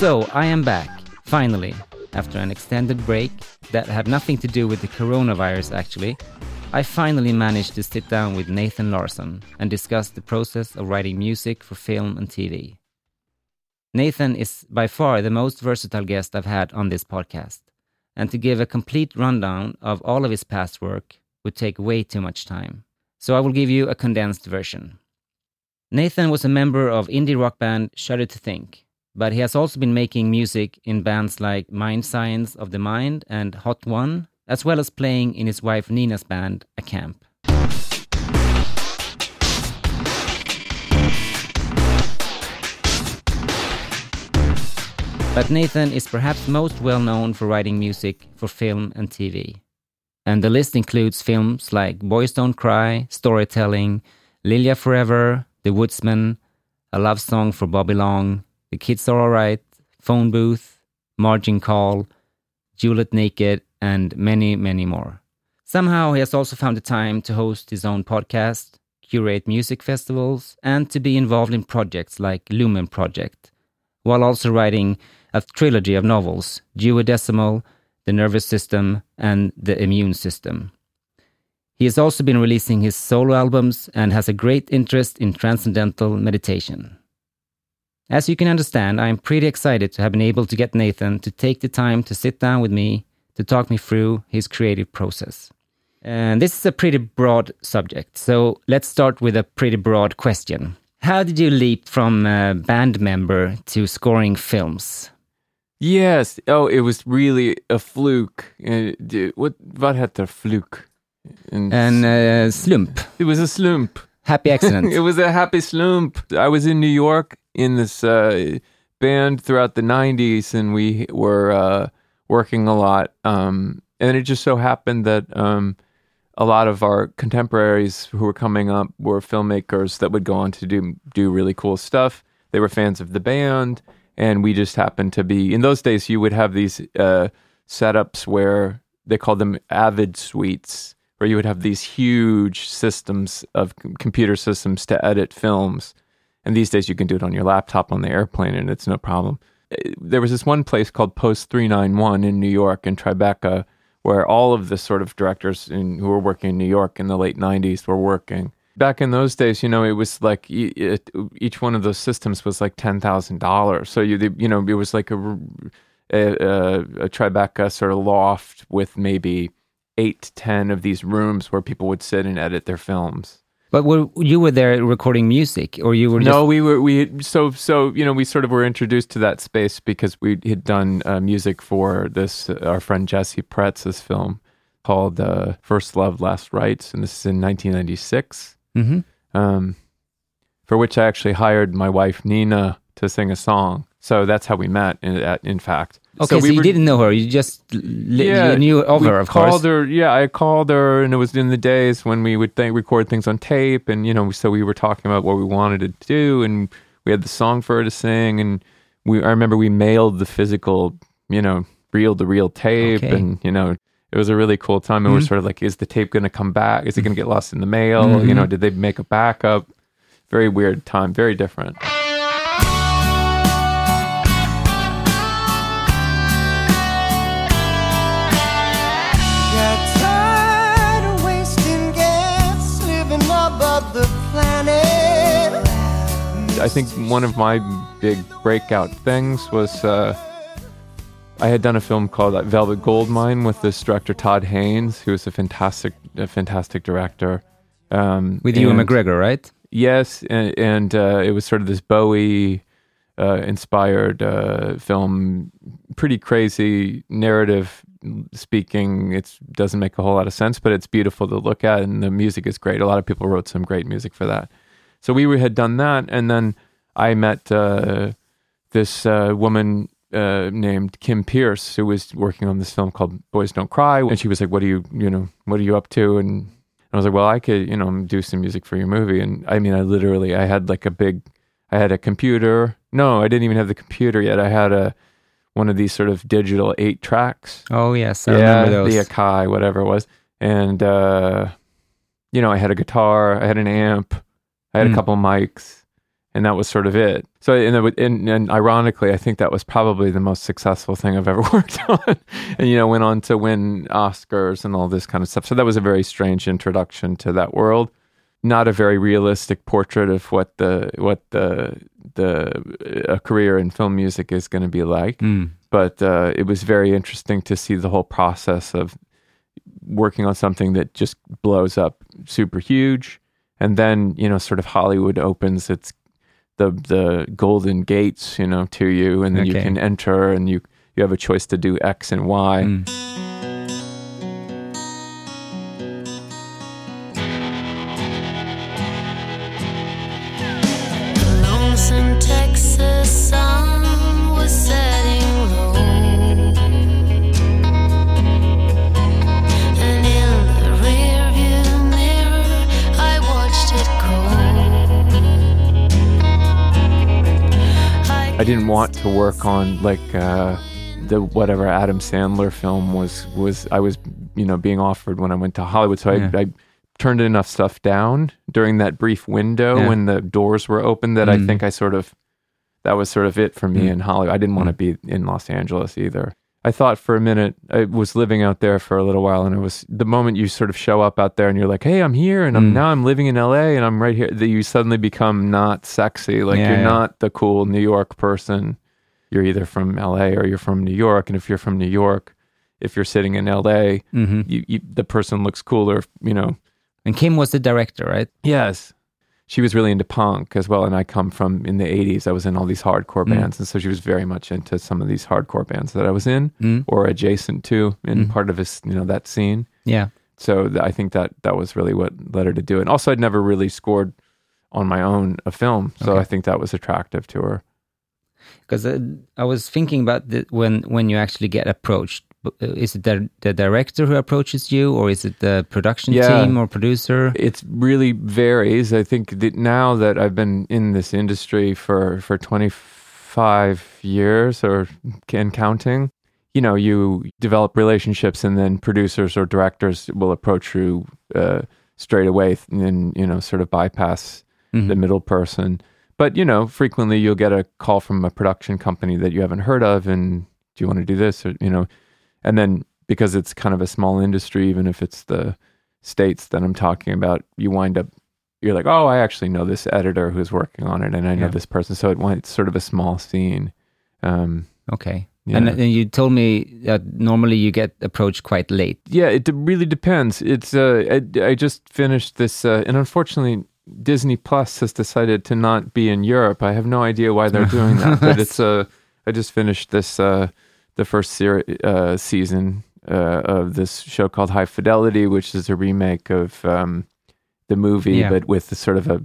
So, I am back, finally, after an extended break that had nothing to do with the coronavirus actually. I finally managed to sit down with Nathan Larson and discuss the process of writing music for film and TV. Nathan is by far the most versatile guest I've had on this podcast, and to give a complete rundown of all of his past work would take way too much time. So I will give you a condensed version. Nathan was a member of indie rock band Shudder to Think, but he has also been making music in bands like Mind Science of the Mind and Hot One, as well as playing in his wife Nina's band, A Camp. But Nathan is perhaps most well known for writing music for film and TV. And the list includes films like Boys Don't Cry, Storytelling, Lilia Forever, The Woodsman, A Love Song for Bobby Long, The Kids Are Alright, Phone Booth, Margin Call, Juliet Naked, and many, many more. Somehow he has also found the time to host his own podcast, curate music festivals, and to be involved in projects like Lumen Project, while also writing a trilogy of novels, Dewey Decimal, The Nervous System, and The Immune System. He has also been releasing his solo albums and has a great interest in transcendental meditation. As you can understand, I am pretty excited to have been able to get Nathan to take the time to sit down with me to talk me through his creative process. And this is a pretty broad subject, so let's start with a pretty broad question. How did you leap from a band member to scoring films? Yes. Oh, it was really a fluke. Uh, d- what had heter fluke? And uh, slump, it was a slump. happy accident. it was a happy slump. I was in New York in this uh, band throughout the 90s, and we were uh, working a lot. Um, and it just so happened that um, a lot of our contemporaries who were coming up were filmmakers that would go on to do do really cool stuff. They were fans of the band, and we just happened to be. In those days, you would have these uh, setups where they called them avid suites, where you would have these huge systems of computer systems to edit films. And these days, you can do it on your laptop on the airplane, and it's no problem. There was this one place called Post 391 in New York in Tribeca, where all of the sort of directors in, who were working in New York in the late 90s were working. Back in those days, you know, it was like it, each one of those systems was like $10,000. So, you, you know, it was like a, a, a, Tribeca sort of loft with maybe eight 10 of these rooms where people would sit and edit their films. But were, you were there recording music, or you were just No, we were we so so you know we sort of were introduced to that space because we had done uh, music for this uh, our friend Jesse Peretz's film called uh, First Love Last Rites, and this is in 1996. Mhm. Um, for which I actually hired my wife Nina to sing a song. So that's how we met. In, in fact, Okay, so, we you were- didn't know her. You just li- Yeah, you knew of her, of called course. her. Yeah, I called her, and it was in the days when we would th- record things on tape, and you know, so we were talking about what we wanted to do, and we had the song for her to sing, and we. I remember we mailed the physical, you know, reel to reel tape, Okay. and you know, it was a really cool time. And we're Mhm. sort of like, is the tape going to come back? Is it going to get lost in the mail? You Mhm. know, did they make a backup? Very weird time, very different. Think one of my big breakout things was uh, I had done a film called uh, Velvet Goldmine with this director Todd Haynes, who is a fantastic, a fantastic director. Um, With Ewan and- McGregor, right? Yes, and, and uh, it was sort of this Bowie uh, inspired uh, film, pretty crazy narrative speaking. It doesn't make a whole lot of sense, but it's beautiful to look at, and the music is great. A lot of people wrote some great music for that. So we had done that, and then I met uh, this uh, woman uh, named Kim Peirce who was working on this film called Boys Don't Cry, and she was like, "What are you, you know, what are you up to?" And I was like, well, I could, you know, do some music for your movie. And I mean, I literally, I had like a big, I had a computer. No, I didn't even have the computer yet. I had a, one of these sort of digital eight tracks. Oh yes, I yeah, the Akai, whatever it was. And, uh, you know, I had a guitar, I had an amp, I had Mm. a couple mics. and that was sort of it. So, and, and, and ironically, I think that was probably the most successful thing I've ever worked on. and, you know, went on to win Oscars and all this kind of stuff. So that was a very strange introduction to that world. Not a very realistic portrait of what the, what the, the, a career in film music is going to be like. Mm. But uh, it was very interesting to see the whole process of working on something that just blows up super huge and then you know sort of hollywood opens its the the golden gates you know to you and then you can enter and you you have a choice to do x and y Mm. Want to work on like uh the whatever adam sandler film was was i was you know being offered when i went to hollywood so Yeah. I, I turned enough stuff down during that brief window Yeah. when the doors were open that i Mm. think i sort of that was sort of it for me Mm. in Hollywood. I didn't want to be in Los Angeles either. I thought for a minute I was living out there for a little while, and it was the moment you sort of show up out there and you're like, "Hey, I'm here, and I'm Mm. now I'm living in LA, and I'm right here." That you suddenly become not sexy, like Yeah, you're yeah. not the cool New York person. You're either from LA or you're from New York, and if you're from New York, if you're sitting in LA, hmm you, you the person looks cooler, you know. And Kim was the director, right? Yes. She was really into punk as well. And I come from in the 80s, I was in all these hardcore Mm. bands. And so she was very much into some of these hardcore bands that I was in Mm. or adjacent to in Mm. part of this, you know, that scene. Yeah. So th- I think that that was really what led her to do it. And also, I'd never really scored on my own a film. So Okay. I think that was attractive to her. Because uh, I was thinking about the, when when you actually get approached. Is it the, the director who approaches you, or is it the production Yeah. team or producer? It really varies. I think that now that I've been in this industry for for 25 years or and counting, you know, you develop relationships, and then producers or directors will approach you uh, straight away, and you know, sort of bypass Mhm. the middle person. But you know, frequently you'll get a call from a production company that you haven't heard of, and do you want to do this, or you know, and then because it's kind of a small industry, even if it's the states that I'm talking about, you wind up you're like, oh, I actually know this editor who's working on it, and I know Yeah. this person, so it it's sort of a small scene. Um, Okay. yeah. And, and you told me that normally you get approached quite late. Yeah, it really depends. It's uh, I, I just finished this, uh, and unfortunately, Disney Plus has decided to not be in Europe. I have no idea why they're doing that, but it's uh, I just finished this uh, the first seri- uh, season uh, of this show called High Fidelity, which is a remake of um, the movie, Yeah. but with the sort of a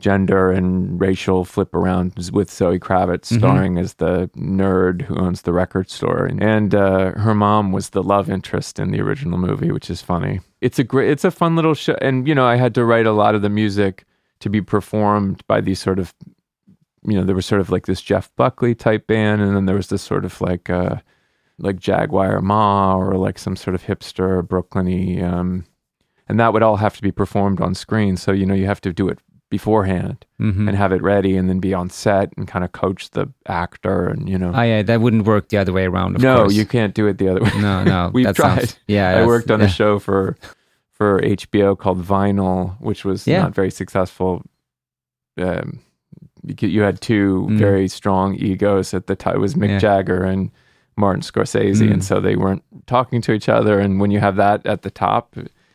gender and racial flip around with Zoe Kravitz Mhm. starring as the nerd who owns the record store, and uh, her mom was the love interest in the original movie, which is funny. It's a great, it's a fun little show, and you know, I had to write a lot of the music to be performed by these sort of, you know, there was sort of like this Jeff Buckley type band, and then there was this sort of like, uh, like Jagwar Ma or like some sort of hipster Brooklyny, um, and that would all have to be performed on screen. So you know, you have to do it beforehand hmm and have it ready, and then be on set and kind of coach the actor, and you know. Oh, yeah, that wouldn't work the other way around. Of no, course. you can't do it the other way. No, no. We've tried. Sounds, yeah, I worked on yeah. a show for for HBO called Vinyl, which was Yeah. not very successful. Um, you you had two Mm. very strong egos at the time. It was Mick Yeah. Jagger and Martin Scorsese, Mm. and so they weren't talking to each other. And when you have that at the top,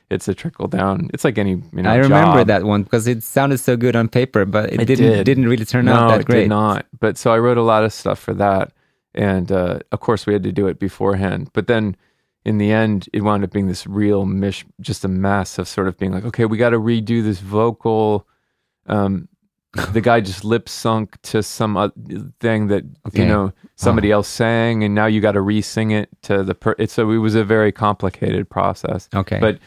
it's a trickle down. It's like any you know. I remember job. that one because it sounded so good on paper, but it, It didn't did. didn't really turn no, out that it great. did not. But so I wrote a lot of stuff for that, and uh, of course we had to do it beforehand. But then in the end, it wound up being this real mish, just a mess of sort of being like, okay, we got to redo this vocal. Um, the guy just lip sunk to some thing that Okay. you know somebody else sang, and now you got to re-sing it to the. Per- it's so it was a very complicated process. Okay, But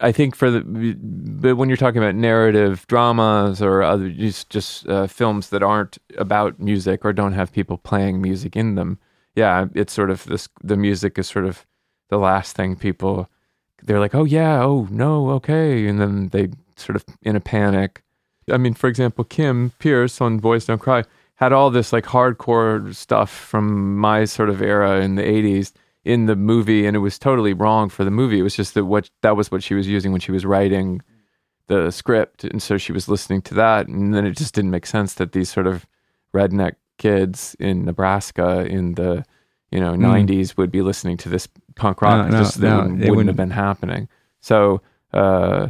I think for the but when you're talking about narrative dramas or other just just uh, films that aren't about music or don't have people playing music in them, yeah, it's sort of this. The music is sort of the last thing people. They're like, oh yeah, oh no, okay, and then they sort of in a panic. I mean, for example, Kim Peirce on Boys Don't Cry had all this like hardcore stuff from my sort of era in the 80s in the movie and it was totally wrong for the movie. It was just that what that was what she was using when she was writing the script and so she was listening to that and then it just didn't make sense that these sort of redneck kids in Nebraska in the you know 90s would be listening to this punk rock Mm. No, It no, just no, wouldn't wouldn't. have been happening. So uh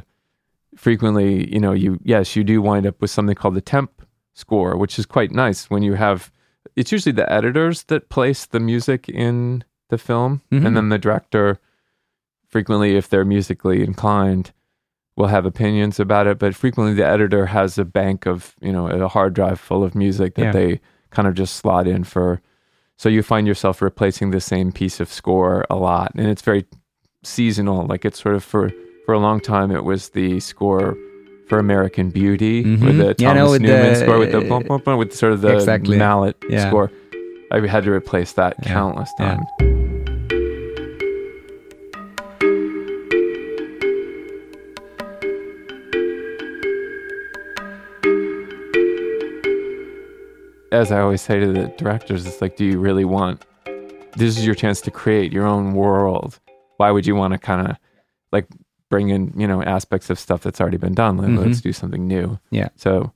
frequently, you know, you yes, you do wind up with something called the temp score, which is quite nice when you have it's usually the editors that place the music in the film Mhm. and then the director frequently if they're musically inclined will have opinions about it, but frequently the editor has a bank of, you know, a hard drive full of music that Yeah. they kind of just slot in for so you find yourself replacing the same piece of score a lot and it's very seasonal like it's sort of for for a long time it was the score for American Beauty with Mhm. the Thomas Yeah, no, with Newman the- score with the with sort of the Exactly. mallet Yeah. score. I had to replace that Yeah. countless times. As I always say to the directors, it's like, do you really want? This is your chance to create your own world. Why would you want to kind of like bring in, you know, aspects of stuff that's already been done? Let, Mhm. Let's do something new. Yeah. So,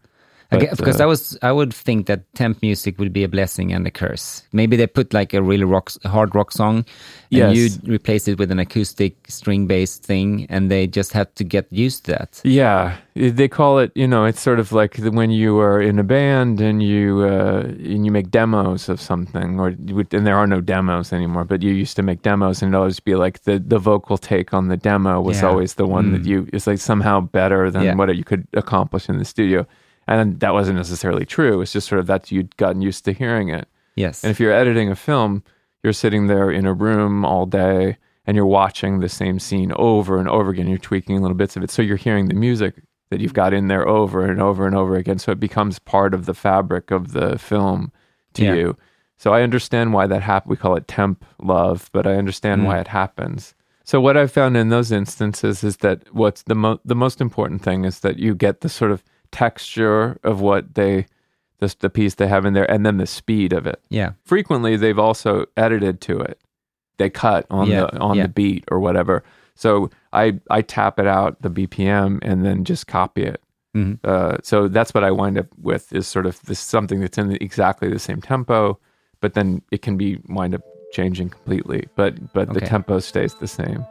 but, because uh, I was I would think that temp music would be a blessing and a curse. Maybe they put like a really rock hard rock song, and Yes. you replace it with an acoustic string based thing, and they just had to get used to that. Yeah, they call it. You know, it's sort of like when you are in a band and you uh, and you make demos of something, or and there are no demos anymore. But you used to make demos, and it'd always be like the the vocal take on the demo was Yeah. always the one that Mm. you is like somehow better than Yeah. what you could accomplish in the studio. And that wasn't necessarily true. It's just sort of that you'd gotten used to hearing it. Yes. And if you're editing a film, you're sitting there in a room all day and you're watching the same scene over and over again. You're tweaking little bits of it. So you're hearing the music that you've got in there over and over and over again. So it becomes part of the fabric of the film to Yeah. you. So I understand why that happened. We call it temp love, but I understand Mm. why it happens. So what I've found in those instances is that what's the mo- the most important thing is that you get the sort of texture of what they the, the piece they have in there and then the speed of it. Yeah. frequently they've also edited to it. They cut on Yeah, the on yeah. the beat or whatever. So i i tap it out the bpm and then just copy it. Mhm. uh, so that's what i wind up with is sort of this something that's in exactly the same tempo but then it can be wind up changing completely but but the tempo stays the same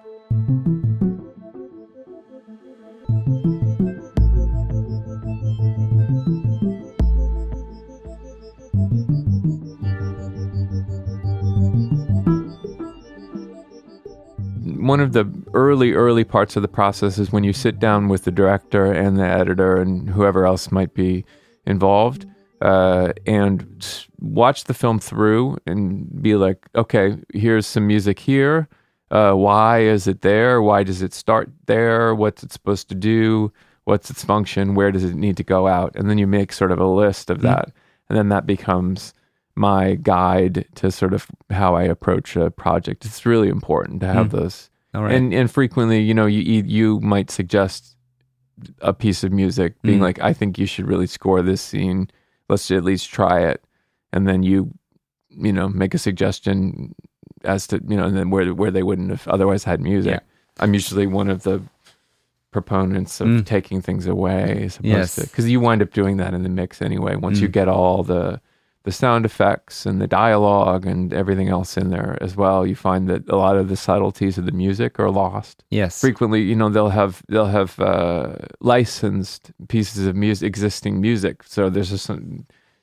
one of the early early parts of the process is when you sit down with the director and the editor and whoever else might be involved uh, and watch the film through and be like okay here's some music here. Uh, why is it there? Why does it start there? What's it supposed to do? What's its function? Where does it need to go out? And then you make sort of a list of that. And then that becomes my guide to sort of how I approach a project. It's really important to have those. All right. And and frequently, you know, you you you might suggest a piece of music, being Mm. like, I think you should really score this scene. Let's at least try it, and then you, you know, make a suggestion as to you know, and then where where they wouldn't have otherwise had music. Yeah. I'm usually one of the proponents of Mm. taking things away as opposed Yes. to because you wind up doing that in the mix anyway. Once you Mm. get all the the sound effects and the dialogue and everything else in there as well, you find that a lot of the subtleties of the music are lost. yes. Frequently, you know, they'll have they'll have uh, licensed pieces of music, existing music. So there's a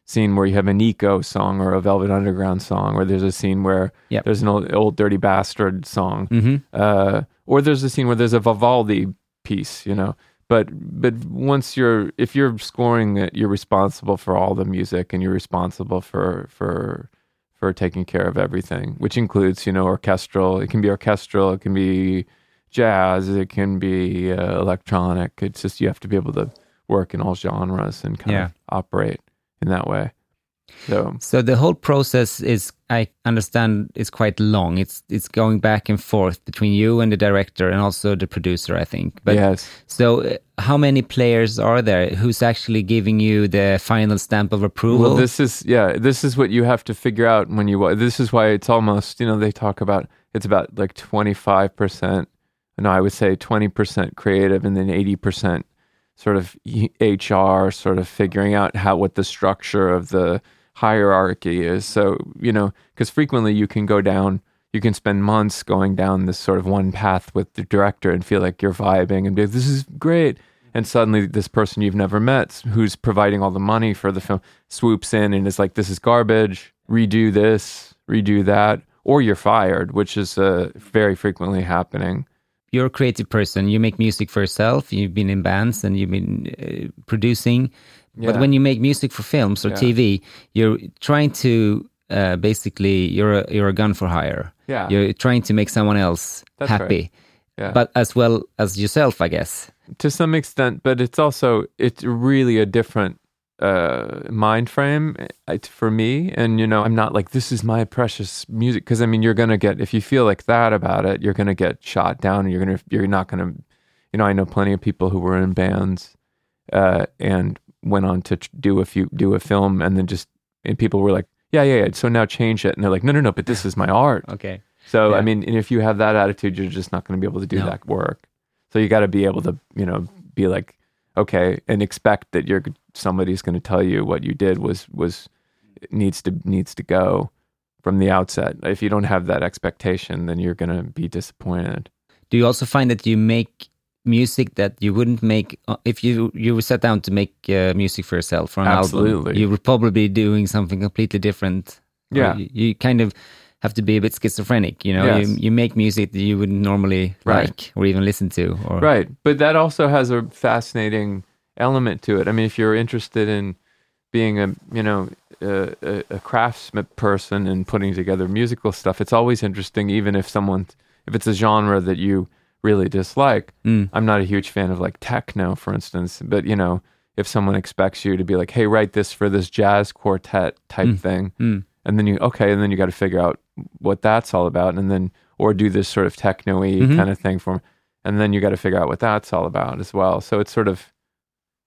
scene where you have a Nico song or a Velvet Underground song, or there's a scene where Yep. there's an old, Ol' Dirty Bastard song, hmm uh, or there's a scene where there's a Vivaldi piece, you know. But but once you're if you're scoring it, you're responsible for all the music and you're responsible for for for taking care of everything, which includes you know orchestral. It can be orchestral, it can be jazz, it can be uh, electronic. It's just you have to be able to work in all genres and kind Yeah. of operate in that way. So So the whole process is, I understand, is quite long. It's it's going back and forth between you and the director and also the producer, I think. But yes, so, uh, how many players are there? Who's actually giving you the final stamp of approval? Well, this is yeah, this is what you have to figure out when you. This is why it's almost you know they talk about it's about like twenty five percent. No, I would say twenty percent creative and then eighty percent sort of HR, sort of figuring out how what the structure of the hierarchy is. So you know, because frequently you can go down. You can spend months going down this sort of one path with the director and feel like you're vibing and be like, this is great and suddenly this person you've never met who's providing all the money for the film swoops in and is like this is garbage redo this redo that or you're fired which is uh, very frequently happening You're a creative person. You make music for yourself. You've been in bands and you've been uh, producing. But when you make music for films or Yeah. TV, you're trying to uh, basically you're a, you're a gun for hire. Yeah. You're trying to make someone else That's happy, right. yeah but as well as yourself, I guess. to some extent but it's also it's really a different uh mind frame uh, for me and you know i'm not like this is my precious music because i mean you're gonna get if you feel like that about it you're gonna get shot down and you're gonna you're not gonna you know i know plenty of people who were in bands uh and went on to do a few do a film and then just and people were like yeah yeah yeah so now change it and they're like no no no but this is my art Okay. so I mean, and if you have that attitude, you're just not going to be able to do No. that work. So you got to be able to, you know, be like, okay, and expect that you're somebody's going to tell you what you did was was needs to needs to go from the outset. If you don't have that expectation, then you're going to be disappointed. Do you also find that you make music that you wouldn't make uh, if you you were set down to make uh, music for yourself for an album? You would probably be doing something completely different. Yeah. You, you kind of have to be a bit schizophrenic. You know, Yes. you you make music that you wouldn't normally Right. like or even listen to. Or Right. But that also has a fascinating element to it. I mean, if you're interested in being a, you know, a, a, a craftsman person and putting together musical stuff, it's always interesting, even if someone, if it's a genre that you really dislike. Mm. I'm not a huge fan of like techno, for instance, but, you know, if someone expects you to be like, hey, write this for this jazz quartet type thing, Mm. and then you okay, and then you got to figure out what that's all about, and then or do this sort of techno-y Mhm. kind of thing for and then you got to figure out what that's all about as well. So it's sort of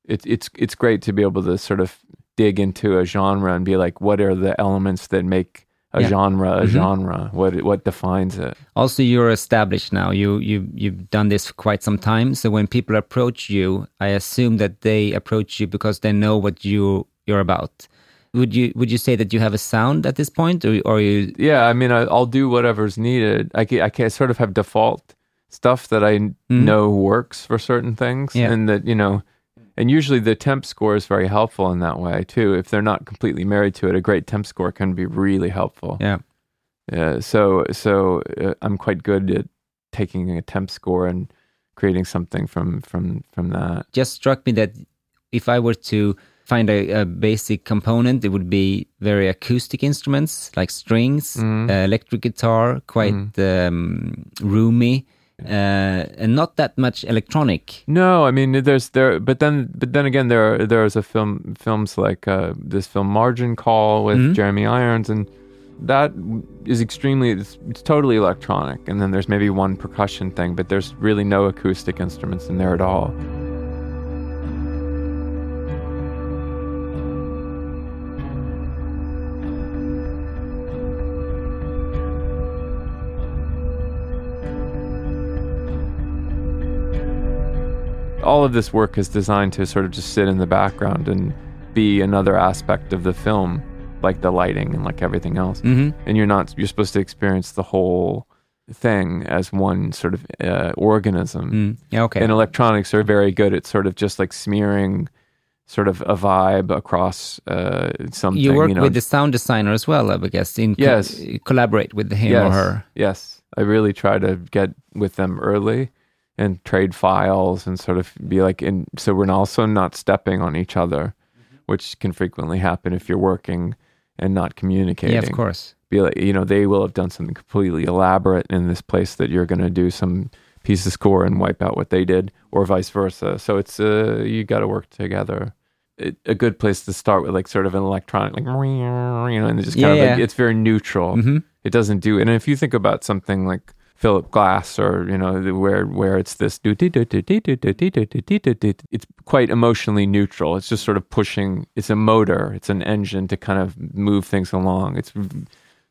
it's it's it's great to be able to sort of dig into a genre and be like, what are the elements that make a Yeah. genre a Mhm. genre? What what defines it? Also, you're established now. You you you've done this for quite some time. So when people approach you, I assume that they approach you because they know what you you're about. Would you would you say that you have a sound at this point, or or you? Yeah, I mean, I, I'll do whatever's needed. I can, I can sort of have default stuff that I Mhm. know works for certain things, Yeah. and that you know, and usually the temp score is very helpful in that way too. If they're not completely married to it, a great temp score can be really helpful. Yeah. Yeah. So so uh, I'm quite good at taking a temp score and creating something from from from that. Just struck me that if I were to find a, a basic component, it would be very acoustic instruments like strings, Mhm. uh, electric guitar, quite um, roomy, uh, and not that much electronic. No, I mean there's there, but then but then again there are, there's a film films like uh, this film Margin Call with Mhm. Jeremy Irons, and that is extremely it's, it's totally electronic. And then there's maybe one percussion thing, but there's really no acoustic instruments in there at all. All of this work is designed to sort of just sit in the background and be another aspect of the film, like the lighting and like everything else. hmm And you're not you're supposed to experience the whole thing as one sort of uh, organism. Mm. Yeah. Okay. And electronics are very good at sort of just like smearing sort of a vibe across uh, something. you work know, with the sound designer as well, I guess. In co- Yes. collaborate with him or her. Yes, I really try to get with them early and trade files and sort of be like, and so we're also not stepping on each other, which can frequently happen if you're working and not communicating. Yeah, of course. Be like, you know, they will have done something completely elaborate in this place that you're going to do some piece of score and wipe out what they did, or vice versa. So it's uh, you got to work together. a, a good place to start with like sort of an electronic like you know and it just Yeah, kind of like yeah. it's very neutral hmm it doesn't do and if you think about something like Philip Glass or you know the- where where it's this do- do- do- do- do- do- do- do- do- do- do- do- do- it's quite emotionally neutral it's just sort of pushing it's a motor it's an engine to kind of move things along it's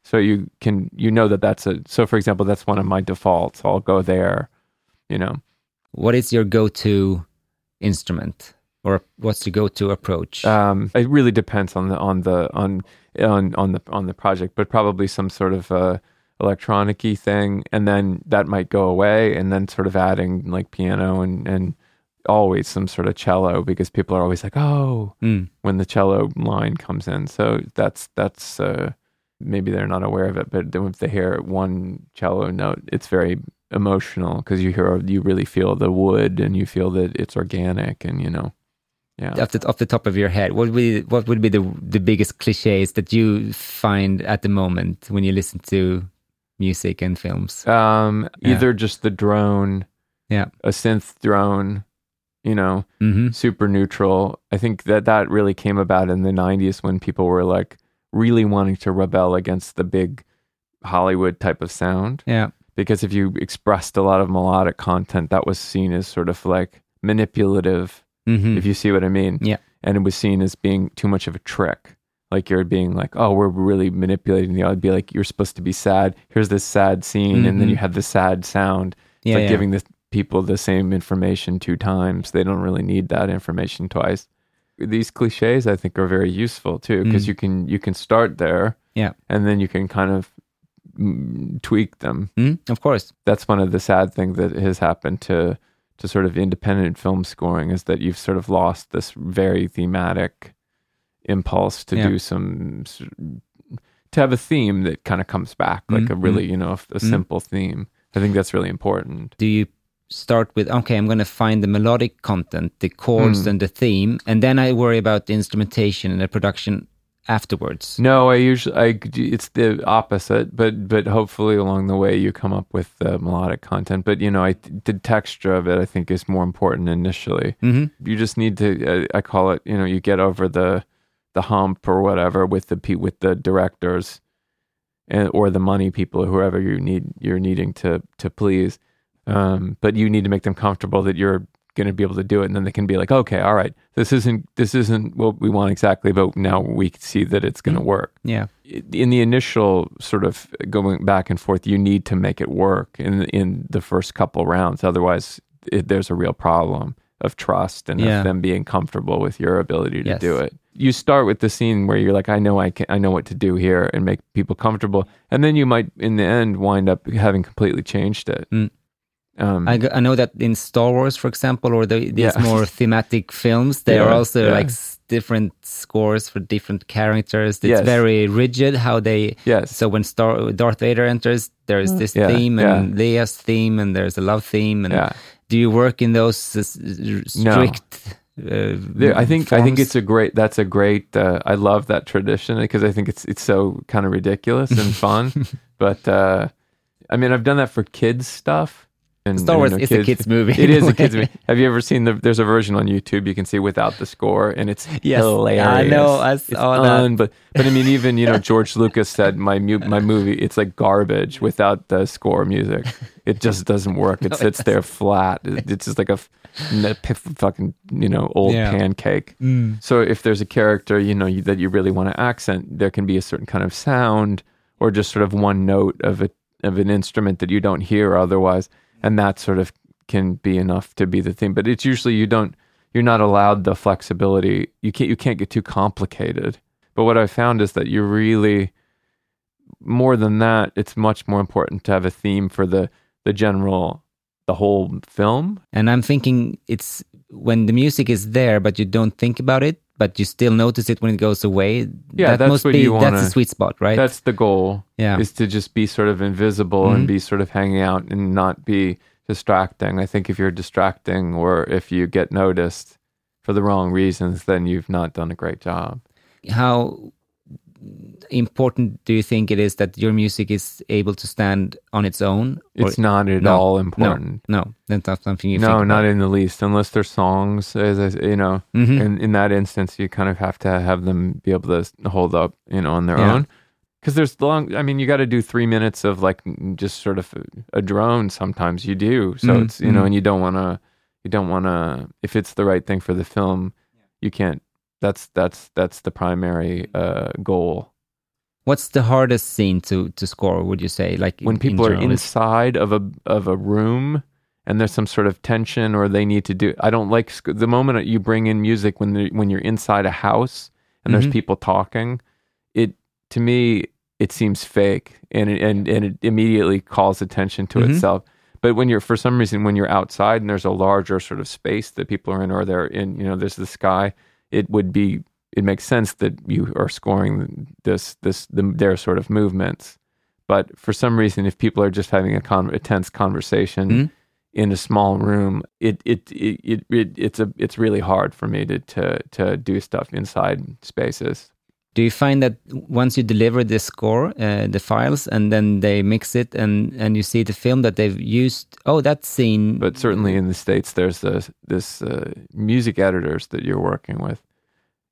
so you can you know that that's a so for example that's one of my defaults I'll go there you know What is your go-to instrument, or what's your go-to approach? Um, it really depends on the on the on on on the on the project, but probably some sort of uh, electronic-y thing, and then that might go away, and then sort of adding like piano and and always some sort of cello because people are always like, oh, Mm. when the cello line comes in. So that's that's uh, maybe they're not aware of it, but then if they hear one cello note, it's very emotional because you hear you really feel the wood and you feel that it's organic and you know, yeah. Off the, off the top of your head, what would be, what would be the the biggest cliches that you find at the moment when you listen to music and films? Um, Yeah. either just the drone, Yeah. a synth drone, you know, hmm super neutral. I think that that really came about in the '90s when people were like really wanting to rebel against the big Hollywood type of sound. Yeah. Because if you expressed a lot of melodic content, that was seen as sort of like manipulative, hmm if you see what I mean. Yeah. And it was seen as being too much of a trick. Like you're being like, oh, we're really manipulating the. I'd be like, you're supposed to be sad. Here's this sad scene, and then you have the sad sound. It's Yeah, like yeah. giving the people the same information two times. They don't really need that information twice. These cliches, I think, are very useful too because Mm. you can you can start there, Yeah. and then you can kind of mm, tweak them. Mm, of course. That's one of the sad things that has happened to to sort of independent film scoring is that you've sort of lost this very thematic impulse to Yeah. do some to have a theme that kind of comes back like Mm, a really you know a Mm. simple theme. I think that's really important. Do you start with okay? I'm going to find the melodic content, the chords, Mm. and the theme, and then I worry about the instrumentation and the production afterwards. No, I usually I it's the opposite, but but hopefully along the way you come up with the melodic content. But you know, I the texture of it I think is more important initially. hmm You just need to uh, I call it you know you get over the the hump or whatever with the pe- with the directors and or the money people or whoever you need you're needing to to please. Um, but you need to make them comfortable that you're going to be able to do it, and then they can be like, okay, all right, this isn't this isn't what we want exactly, but now we see that it's going to work Yeah. in the initial sort of going back and forth, you need to make it work in in the first couple rounds. Otherwise, it, there's a real problem of trust and Yeah. of them being comfortable with your ability to Yes. do it. You start with the scene where you're like, I know I can, I know what to do here, and make people comfortable, and then you might, in the end, wind up having completely changed it. Mm. Um, I, g- I know that in Star Wars, for example, or the, these Yeah. more thematic films, there are also yeah. like different scores for different characters. It's Yes. very rigid how they. yes, So when Star Darth Vader enters, there's this Yeah, theme and Leia's theme, and there's a love theme. And yeah. Do you work in those uh, s- s- No. strict? Uh, There, I think I think it's a great. That's a great. Uh, I love that tradition because I think it's it's so kind of ridiculous and fun. but uh, I mean, I've done that for kids stuff. And Star Wars is a kids movie. It is a kids movie. Have you ever seen the? There's a version on YouTube you can see without the score, and it's Yes, hilarious. I know, I It's saw un- But but I mean, even you know, George Lucas said my mu- my movie it's like garbage without the score music. It just doesn't work. It No, it sits there flat. It- It's just like a f- n- p- fucking you know old Yeah. pancake. Mm. So if there's a character, you know, you, that you really want to accent, there can be a certain kind of sound or just sort of one note of a of an instrument that you don't hear otherwise, and that sort of can be enough to be the thing. But it's usually you don't you're not allowed the flexibility. You can't you can't get too complicated. But what I found is that you really more than that, it's much more important to have a theme for the the general the whole film And I'm thinking it's when the music is there, but you don't think about it, but you still notice it when it goes away. Yeah, that that's must what be you wanna- the sweet spot, right? That's the goal. Yeah. Is to just be sort of invisible Mhm. and be sort of hanging out and not be distracting. I think if you're distracting or if you get noticed for the wrong reasons, then you've not done a great job. How important do you think it is that your music is able to stand on its own? Or- It's not at No, all important. No, that's not something you No, think not in the least. Unless they're songs, as I, you know, Mhm. in in that instance, you kind of have to have them be able to hold up, you know, on their Yeah. own. Because there's long. I mean, you got to do three minutes of like just sort of a, a drone. Sometimes you do. So Mhm, it's you know, mhm. and you don't want to. You don't want to. If it's the right thing for the film, you can't. That's that's that's the primary uh, goal. What's the hardest scene to to score? Would you say, like when in- people in are inside of a of a room and there's some sort of tension or they need to do I don't like sc- the moment you bring in music when the, when you're inside a house and Mhm. there's people talking it to me it seems fake and it, and and it immediately calls attention to Mhm. itself but when you're for some reason when you're outside and there's a larger sort of space that people are in or they're in you know there's the sky it would be it makes sense that you are scoring this this the, their sort of movements but for some reason if people are just having a, con- a tense conversation Mhm. in a small room it it, it it it it's a it's really hard for me to to to do stuff inside spaces Do you find that once you deliver the score, uh, the files, and then they mix it, and and you see the film that they've used? Oh, that scene. but certainly in the states there's this this uh, music editors that you're working with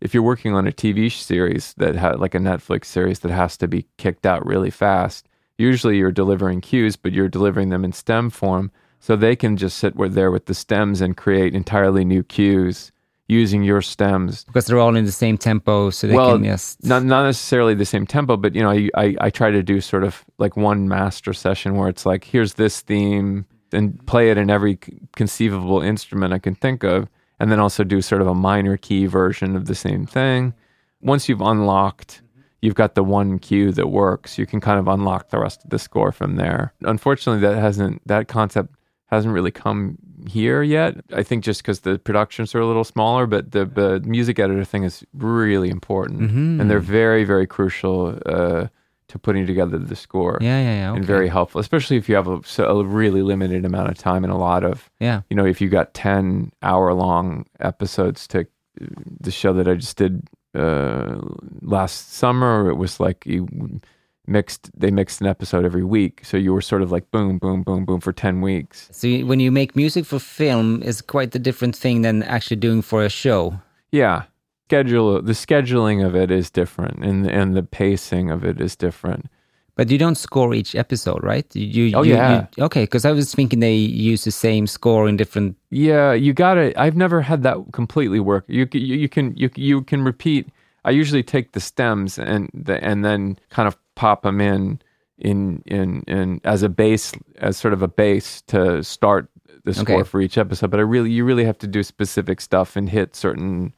if you're working on a tv series that had like a netflix series that has to be kicked out really fast usually you're delivering cues but you're delivering them in stem form so they can just sit there with the stems and create entirely new cues using your stems because they're all in the same tempo, so they well, can just not not necessarily the same tempo, but you know, I, I I try to do sort of like one master session where it's like, here's this theme, and play it in every conceivable instrument I can think of, and then also do sort of a minor key version of the same thing. Once you've unlocked, you've got the one cue that works. You can kind of unlock the rest of the score from there. Unfortunately, that hasn't that concept hasn't really come here yet. I think just because the productions are a little smaller, but the, the music editor thing is really important, Mhm. and they're very, very crucial uh, to putting together the score. yeah, yeah, yeah. And very helpful, especially if you have a, a really limited amount of time and a lot of, yeah. you know, if you got 10 hour long episodes to the show that I just did uh, last summer, it was like you mixed, they mixed an episode every week. So you were sort of like boom, boom, boom, boom for 10 weeks. So when you make music for film, is quite a different thing than actually doing for a show. Yeah. Schedule the scheduling of it is different and and the pacing of it is different. But you don't score each episode, right? You, you, Oh, you- yeah. you- okay, because I was thinking they use the same score in different. Yeah, you got to I've never had that completely work. You you, you can you you can repeat. I usually take the stems and the and then kind of pop them in in in in as a base as sort of a base to start the score Okay. for each episode. But I really you really have to do specific stuff and hit certain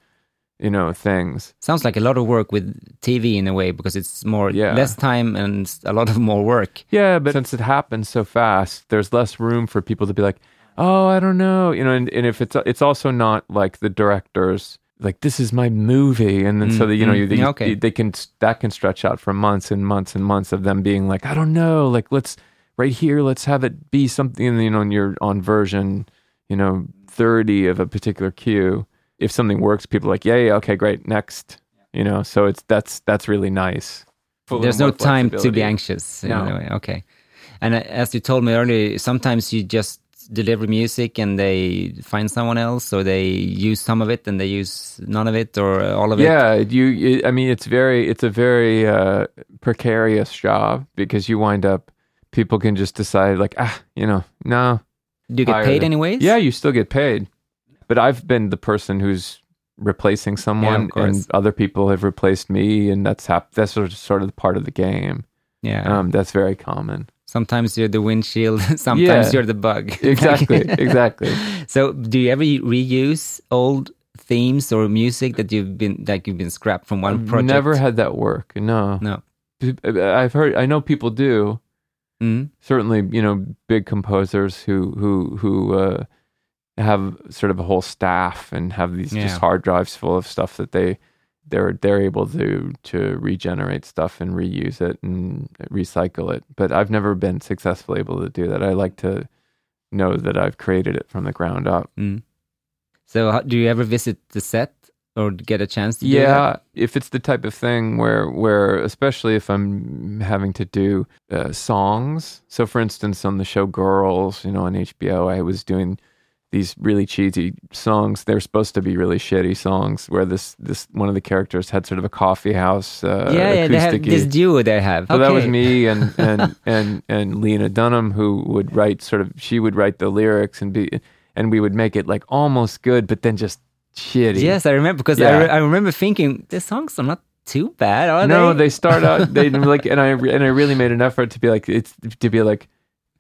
you know things. Sounds like a lot of work with TV in a way because it's more Yeah. less time and a lot of more work. Yeah, but since it happens so fast, there's less room for people to be like, "Oh, I don't know," you know. And, and if it's it's also not like the directors like this is my movie, and then so Mm, that you know mm, you, they, yeah, okay. they can that can stretch out for months and months and months of them being like, "I don't know," like let's right here, let's have it be something, and, you know, and you're on version, you know, thirty of a particular cue. If something works, people are like, "Yeah, yeah, okay, great, next," you know. So it's that's that's really nice. A There's no time to be anxious. No. way. Okay. And uh, as you told me earlier, sometimes you just deliver music and they find someone else, or they use some of it and they use none of it, or all of it. yeah you, i mean it's very it's a very uh precarious job because you wind up people can just decide like ah you know no Do you get paid them. anyways? yeah you still get paid but i've been the person who's replacing someone course. and other people have replaced me and that's hap- that's sort of, sort of part of the game Yeah. um that's very common sometimes you're the windshield. sometimes Yeah. you're the bug. exactly exactly So, do you ever reuse old themes or music that you've been like you've been scrapped from one I've project? never had that work no No. i've heard i know people do Mm. certainly you know big composers who who who uh, have sort of a whole staff and have these Yeah. just hard drives full of stuff that they they're they're able to to regenerate stuff and reuse it and recycle it. But i've never been successfully able to do that. I like to know that i've created it from the ground up. Mm. So, do you ever visit the set or get a chance to yeah if it's the type of thing where where especially if i'm having to do uh, songs. So for instance on the show girls you know on hbo i was doing these really cheesy songs they're supposed to be really shitty songs where this this one of the characters had sort of a coffee house uh, yeah, yeah, they have this duo they have. so that was me and and and and Lena Dunham who would write sort of she would write the lyrics and be and we would make it like almost good but then just shitty. Yes, I remember because I, re- I remember thinking the songs are not too bad, are no, they? they start out they like and I and I really made an effort to be like it's to be like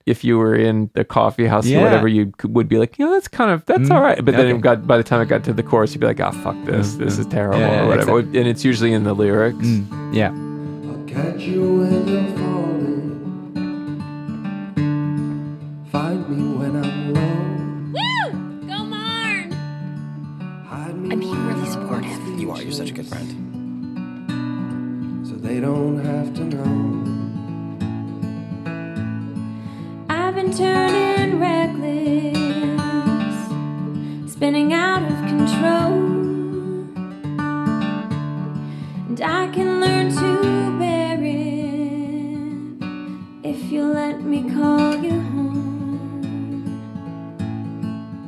if you were in the coffee house Yeah. or whatever you would be like you know that's kind of that's Mm, all right but then it got by the time it got to the chorus you'd be like oh fuck this this is terrible Yeah, yeah, or whatever exactly. and it's usually in the lyrics Mm, yeah. I'll catch you when you're falling. Find me when I'm low. Woo! Go Marn! I'm being really supportive. You are. You're such a good friend. So they don't have to know. I've turning reckless, spinning out of control. And I can learn to bear it if you let me call you home.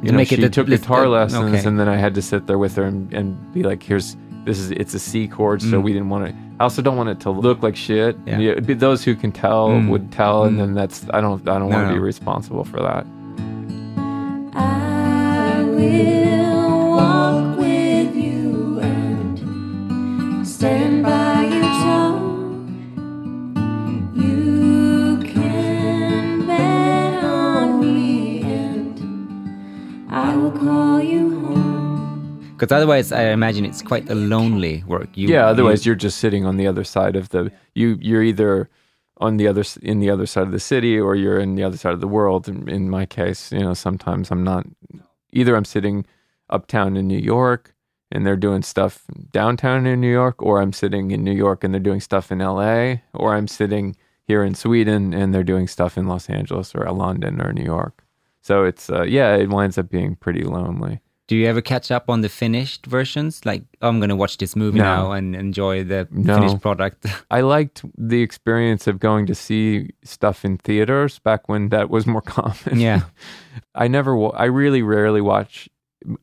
you know, make she it a- took guitar lessons, okay. and then I had to sit there with her and, and be like, "Here's this is it's a C chord, so Mm. we didn't want to. I also don't want it to look like shit. Yeah. Yeah, those who can tell Mm. would tell, and Mm. then that's I don't I don't No, want to no. be responsible for that. Because otherwise, I imagine it's quite a lonely work. You, yeah, otherwise you, you're just sitting on the other side of the you you're either on the other in the other side of the city or you're in the other side of the world. In, in my case, you know, sometimes I'm not. Either I'm sitting uptown in New York and they're doing stuff downtown in New York, or I'm sitting in New York and they're doing stuff in L.A., or I'm sitting here in Sweden and they're doing stuff in Los Angeles or London or New York. So it's uh, yeah, it winds up being pretty lonely. Do you ever catch up on the finished versions? Like, oh, I'm going to watch this movie No. now and enjoy the No. finished product. I liked the experience of going to see stuff in theaters back when that was more common. yeah. I never, wa- I really rarely watch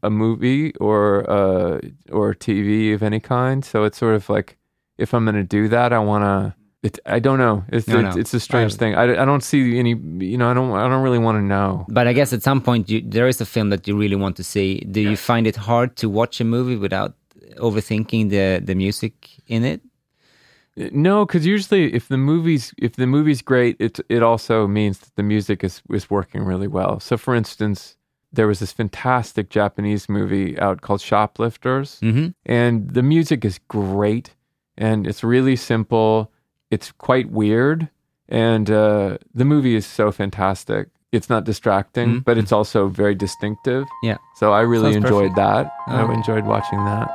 a movie or uh or TV of any kind. So it's sort of like if I'm going to do that, I want to. It, I don't know. It's No, it's, no. it's a strange I- thing. I, I don't see any. You know, I don't. I don't really want to know. But I guess at some point you, there is a film that you really want to see. Do you find it hard to watch a movie without overthinking the, the music in it? No, because usually if the movie's if the movie's great, it it also means that the music is is working really well. So, for instance, there was this fantastic Japanese movie out called Shoplifters, Mm-hmm. and the music is great, and it's really simple. It's quite weird, and uh, the movie is so fantastic. It's not distracting, Mhm. but it's also very distinctive. Yeah. So I really Sounds enjoyed perfect. that. I Okay. enjoyed watching that.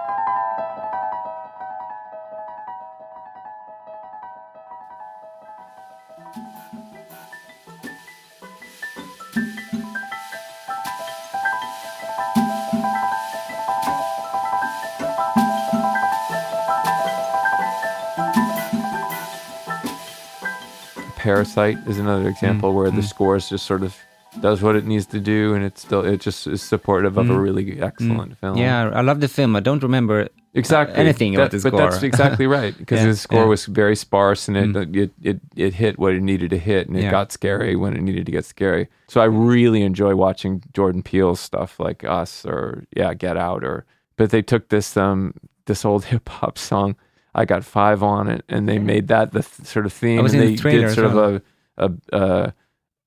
Parasite is another example where the mm. score is just sort of does what it needs to do, and it's still it just is supportive of a Mm. really excellent film. Yeah, I love the film. I don't remember exactly anything about the score, But that's exactly right because Yeah, the score yeah. was very sparse, and it, Mm. it it it hit what it needed to hit, and it Yeah. got scary when it needed to get scary. So I really enjoy watching Jordan Peele's stuff like Us or yeah, Get Out or. But they took this um this old hip hop song. I got five on it, and they made that the th- sort of theme. I was and in they the did sort of a a, a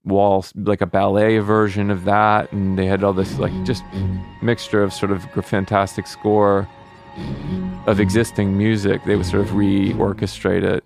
wall like a ballet version of that, and they had all this like just mixture of sort of fantastic score of existing music. They would sort of re-orchestrate it.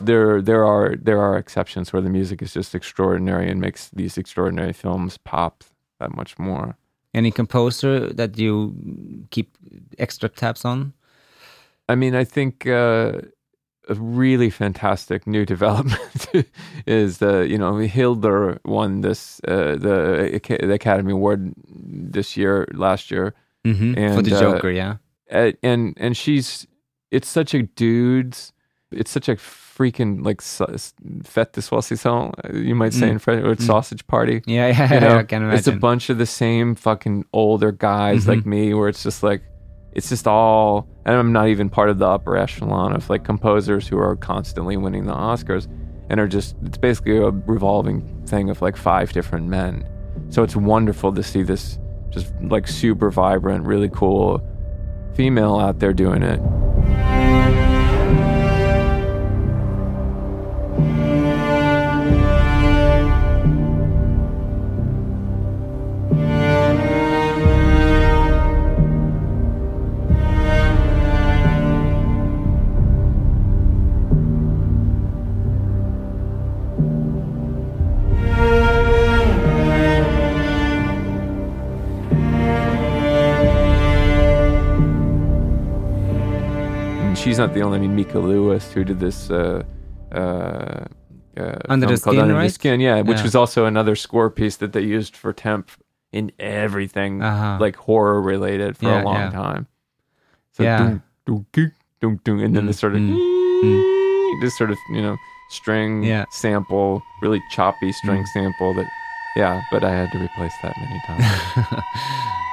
There there are there are exceptions where the music is just extraordinary and makes these extraordinary films pop that much more. Any composer that you keep extra tabs on? I mean, I think uh, a really fantastic new development is the you know Hildur won this uh, the the Academy Award this year last year hmm For And, the uh, Joker, yeah. And and she's it's such a dude's it's such a freaking like fête de saucisson you might say Mm. in French or Mm. sausage party Yeah, yeah, you know, I can imagine. it's a bunch of the same fucking older guys Mhm. like me where it's just like it's just all and i'm not even part of the upper echelon of like composers who are constantly winning the oscars and are just it's basically a revolving thing of like five different men so it's wonderful to see this just like super vibrant really cool female out there doing it she's not the only i mean Mica Levi who did this uh uh uh, Under the called Skin, Under right? the Skin, yeah, which Yeah. was also another score piece that they used for temp in everything Uh-huh. like horror related for Yeah, a long yeah. time. So Yeah. dun, dun, dun, dun, and then Mm, this sort of mm, this sort of you know string Yeah. sample, really choppy string Mm. sample that yeah, but I had to replace that many times.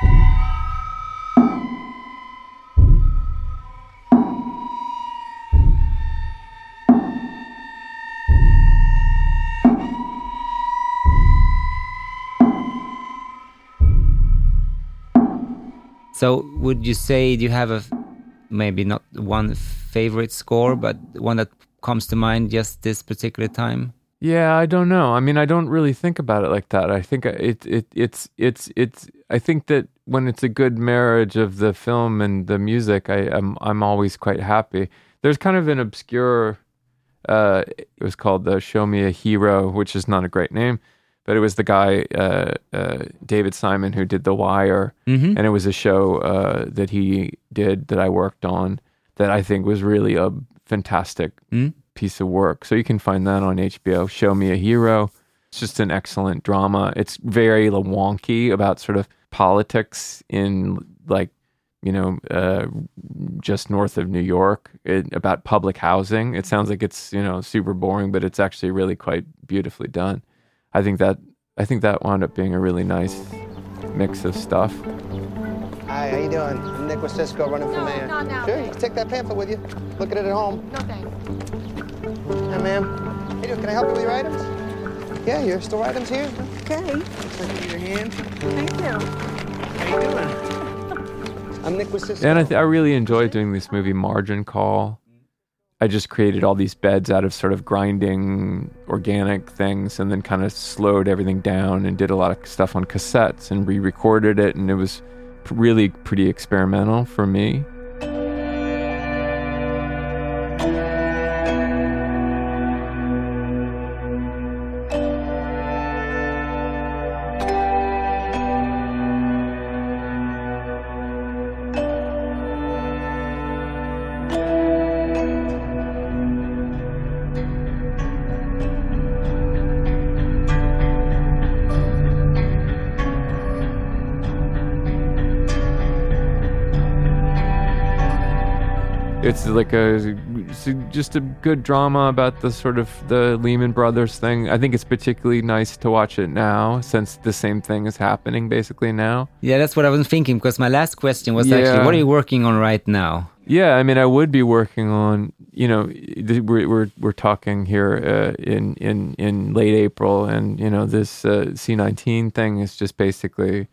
So, would you say you have a maybe not one favorite score, but one that comes to mind just this particular time? Yeah, I don't know. I mean, I don't really think about it like that. I think it it it's it's it's. I think that when it's a good marriage of the film and the music, I am I'm always quite happy. There's kind of an obscure. Uh, it was called the "Show Me a Hero," which is not a great name, but it was the guy uh, uh, David Simon who did The Wire, Mm-hmm. and it was a show uh, that he did that I worked on that I think was really a fantastic Mm. piece of work. So you can find that on HBO. Show Me a Hero. It's just an excellent drama. It's very wonky about sort of politics in like you know uh, just north of New York it, about public housing. It sounds like it's you know super boring, but it's actually really quite beautifully done. I think that I think that wound up being a really nice mix of stuff. Hi, how you doing? I'm Nick Wasicsko, running for No, mayor. not now, Sure, you thanks. can take that pamphlet with you. Look at it at home. No thanks. Yeah, ma'am. Hey, dude, can I help you with your items? Yeah, your store items here. Okay. Looks like in your hand. Thank you. How you doing? I'm Nick Wasicsko. And I, th- I really enjoyed doing this movie, Margin Call. I just created all these beds out of sort of grinding organic things and then kind of slowed everything down and did a lot of stuff on cassettes and re recorded it. And it was really pretty experimental for me. It's like a just a good drama about the sort of the Lehman Brothers thing. I think it's particularly nice to watch it now since the same thing is happening basically now. Yeah, that's what I was thinking because my last question was Yeah. actually, what are you working on right now? Yeah, I mean, I would be working on. You know, th- we're we're we're talking here uh, in in in late April, and you know, this uh, C nineteen thing is just basically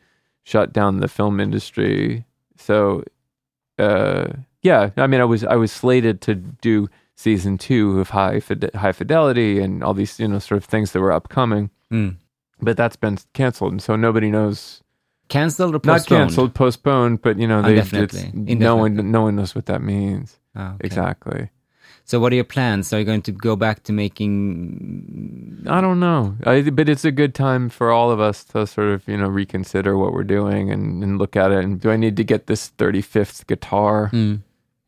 shut down the film industry. So, uh, yeah, I mean, I was I was slated to do season two of High Fide- High Fidelity and all these you know sort of things that were upcoming, Mm. but that's been canceled, and so nobody knows. Cancelled or Not canceled, postponed, but you know, they, Indefinitely. it's, no one no one knows what that means Ah, okay. exactly. So what are your plans? Are you going to go back to making? I don't know, I, but it's a good time for all of us to sort of you know reconsider what we're doing and, and look at it. And do I need to get this thirty fifth guitar? Mm.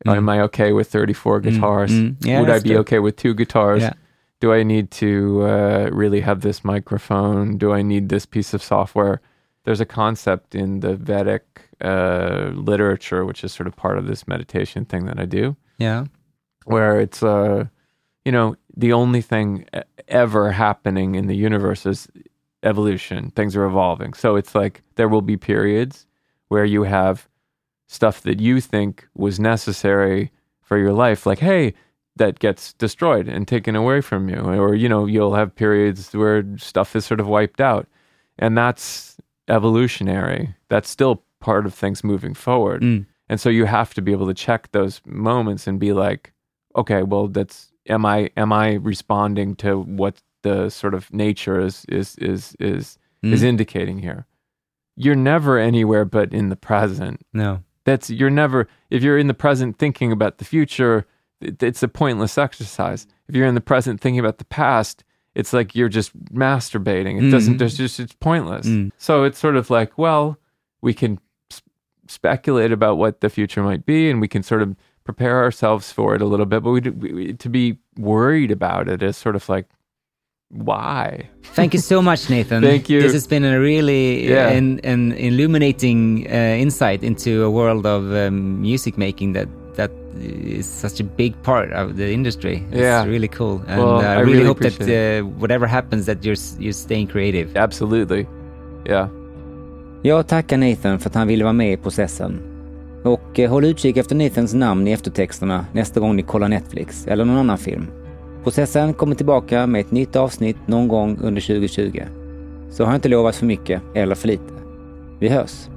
Am I okay with thirty four guitars? mm. Yeah, Would I be okay with two guitars? Yeah. Do I need to uh, really have this microphone? Do I need this piece of software? There's a concept in the Vedic uh, literature, which is sort of part of this meditation thing that I do, Yeah. where it's uh, you know the only thing ever happening in the universe is evolution. Things are evolving, so it's like there will be periods where you have stuff that you think was necessary for your life, like hey, that gets destroyed and taken away from you, or you know you'll have periods where stuff is sort of wiped out, and that's evolutionary. That's still part of things moving forward. Mm. And so you have to be able to check those moments and be like, okay, well, that's am I am I responding to what the sort of nature is is is is is Mm. indicating here? You're never anywhere but in the present. No. That's you're never if you're in the present thinking about the future, it, it's a pointless exercise. If you're in the present thinking about the past, it's like you're just masturbating. It doesn't. Mhm. There's just it's pointless. Mm. So it's sort of like, well, we can s- speculate about what the future might be, and we can sort of prepare ourselves for it a little bit. But we, we to be worried about it is sort of like, why? Thank you so much, Nathan. Thank you. This has been a really Yeah. an, an illuminating uh, insight into a world of um, music making that that is such a big part of the industry. It's Yeah. really cool, and Well, uh, I I really, really hope that uh, whatever happens, that you're you're staying creative. Absolutely, yeah. Jag tackar Nathan för att han ville vara med i processen. Och eh, håll utkik efter Nathans namn i eftertexterna nästa gång ni kollar Netflix eller någon annan film. Processen kommer tillbaka med ett nytt avsnitt någon gång under 2020. Så har jag inte lovat för mycket eller för lite. Vi hörs!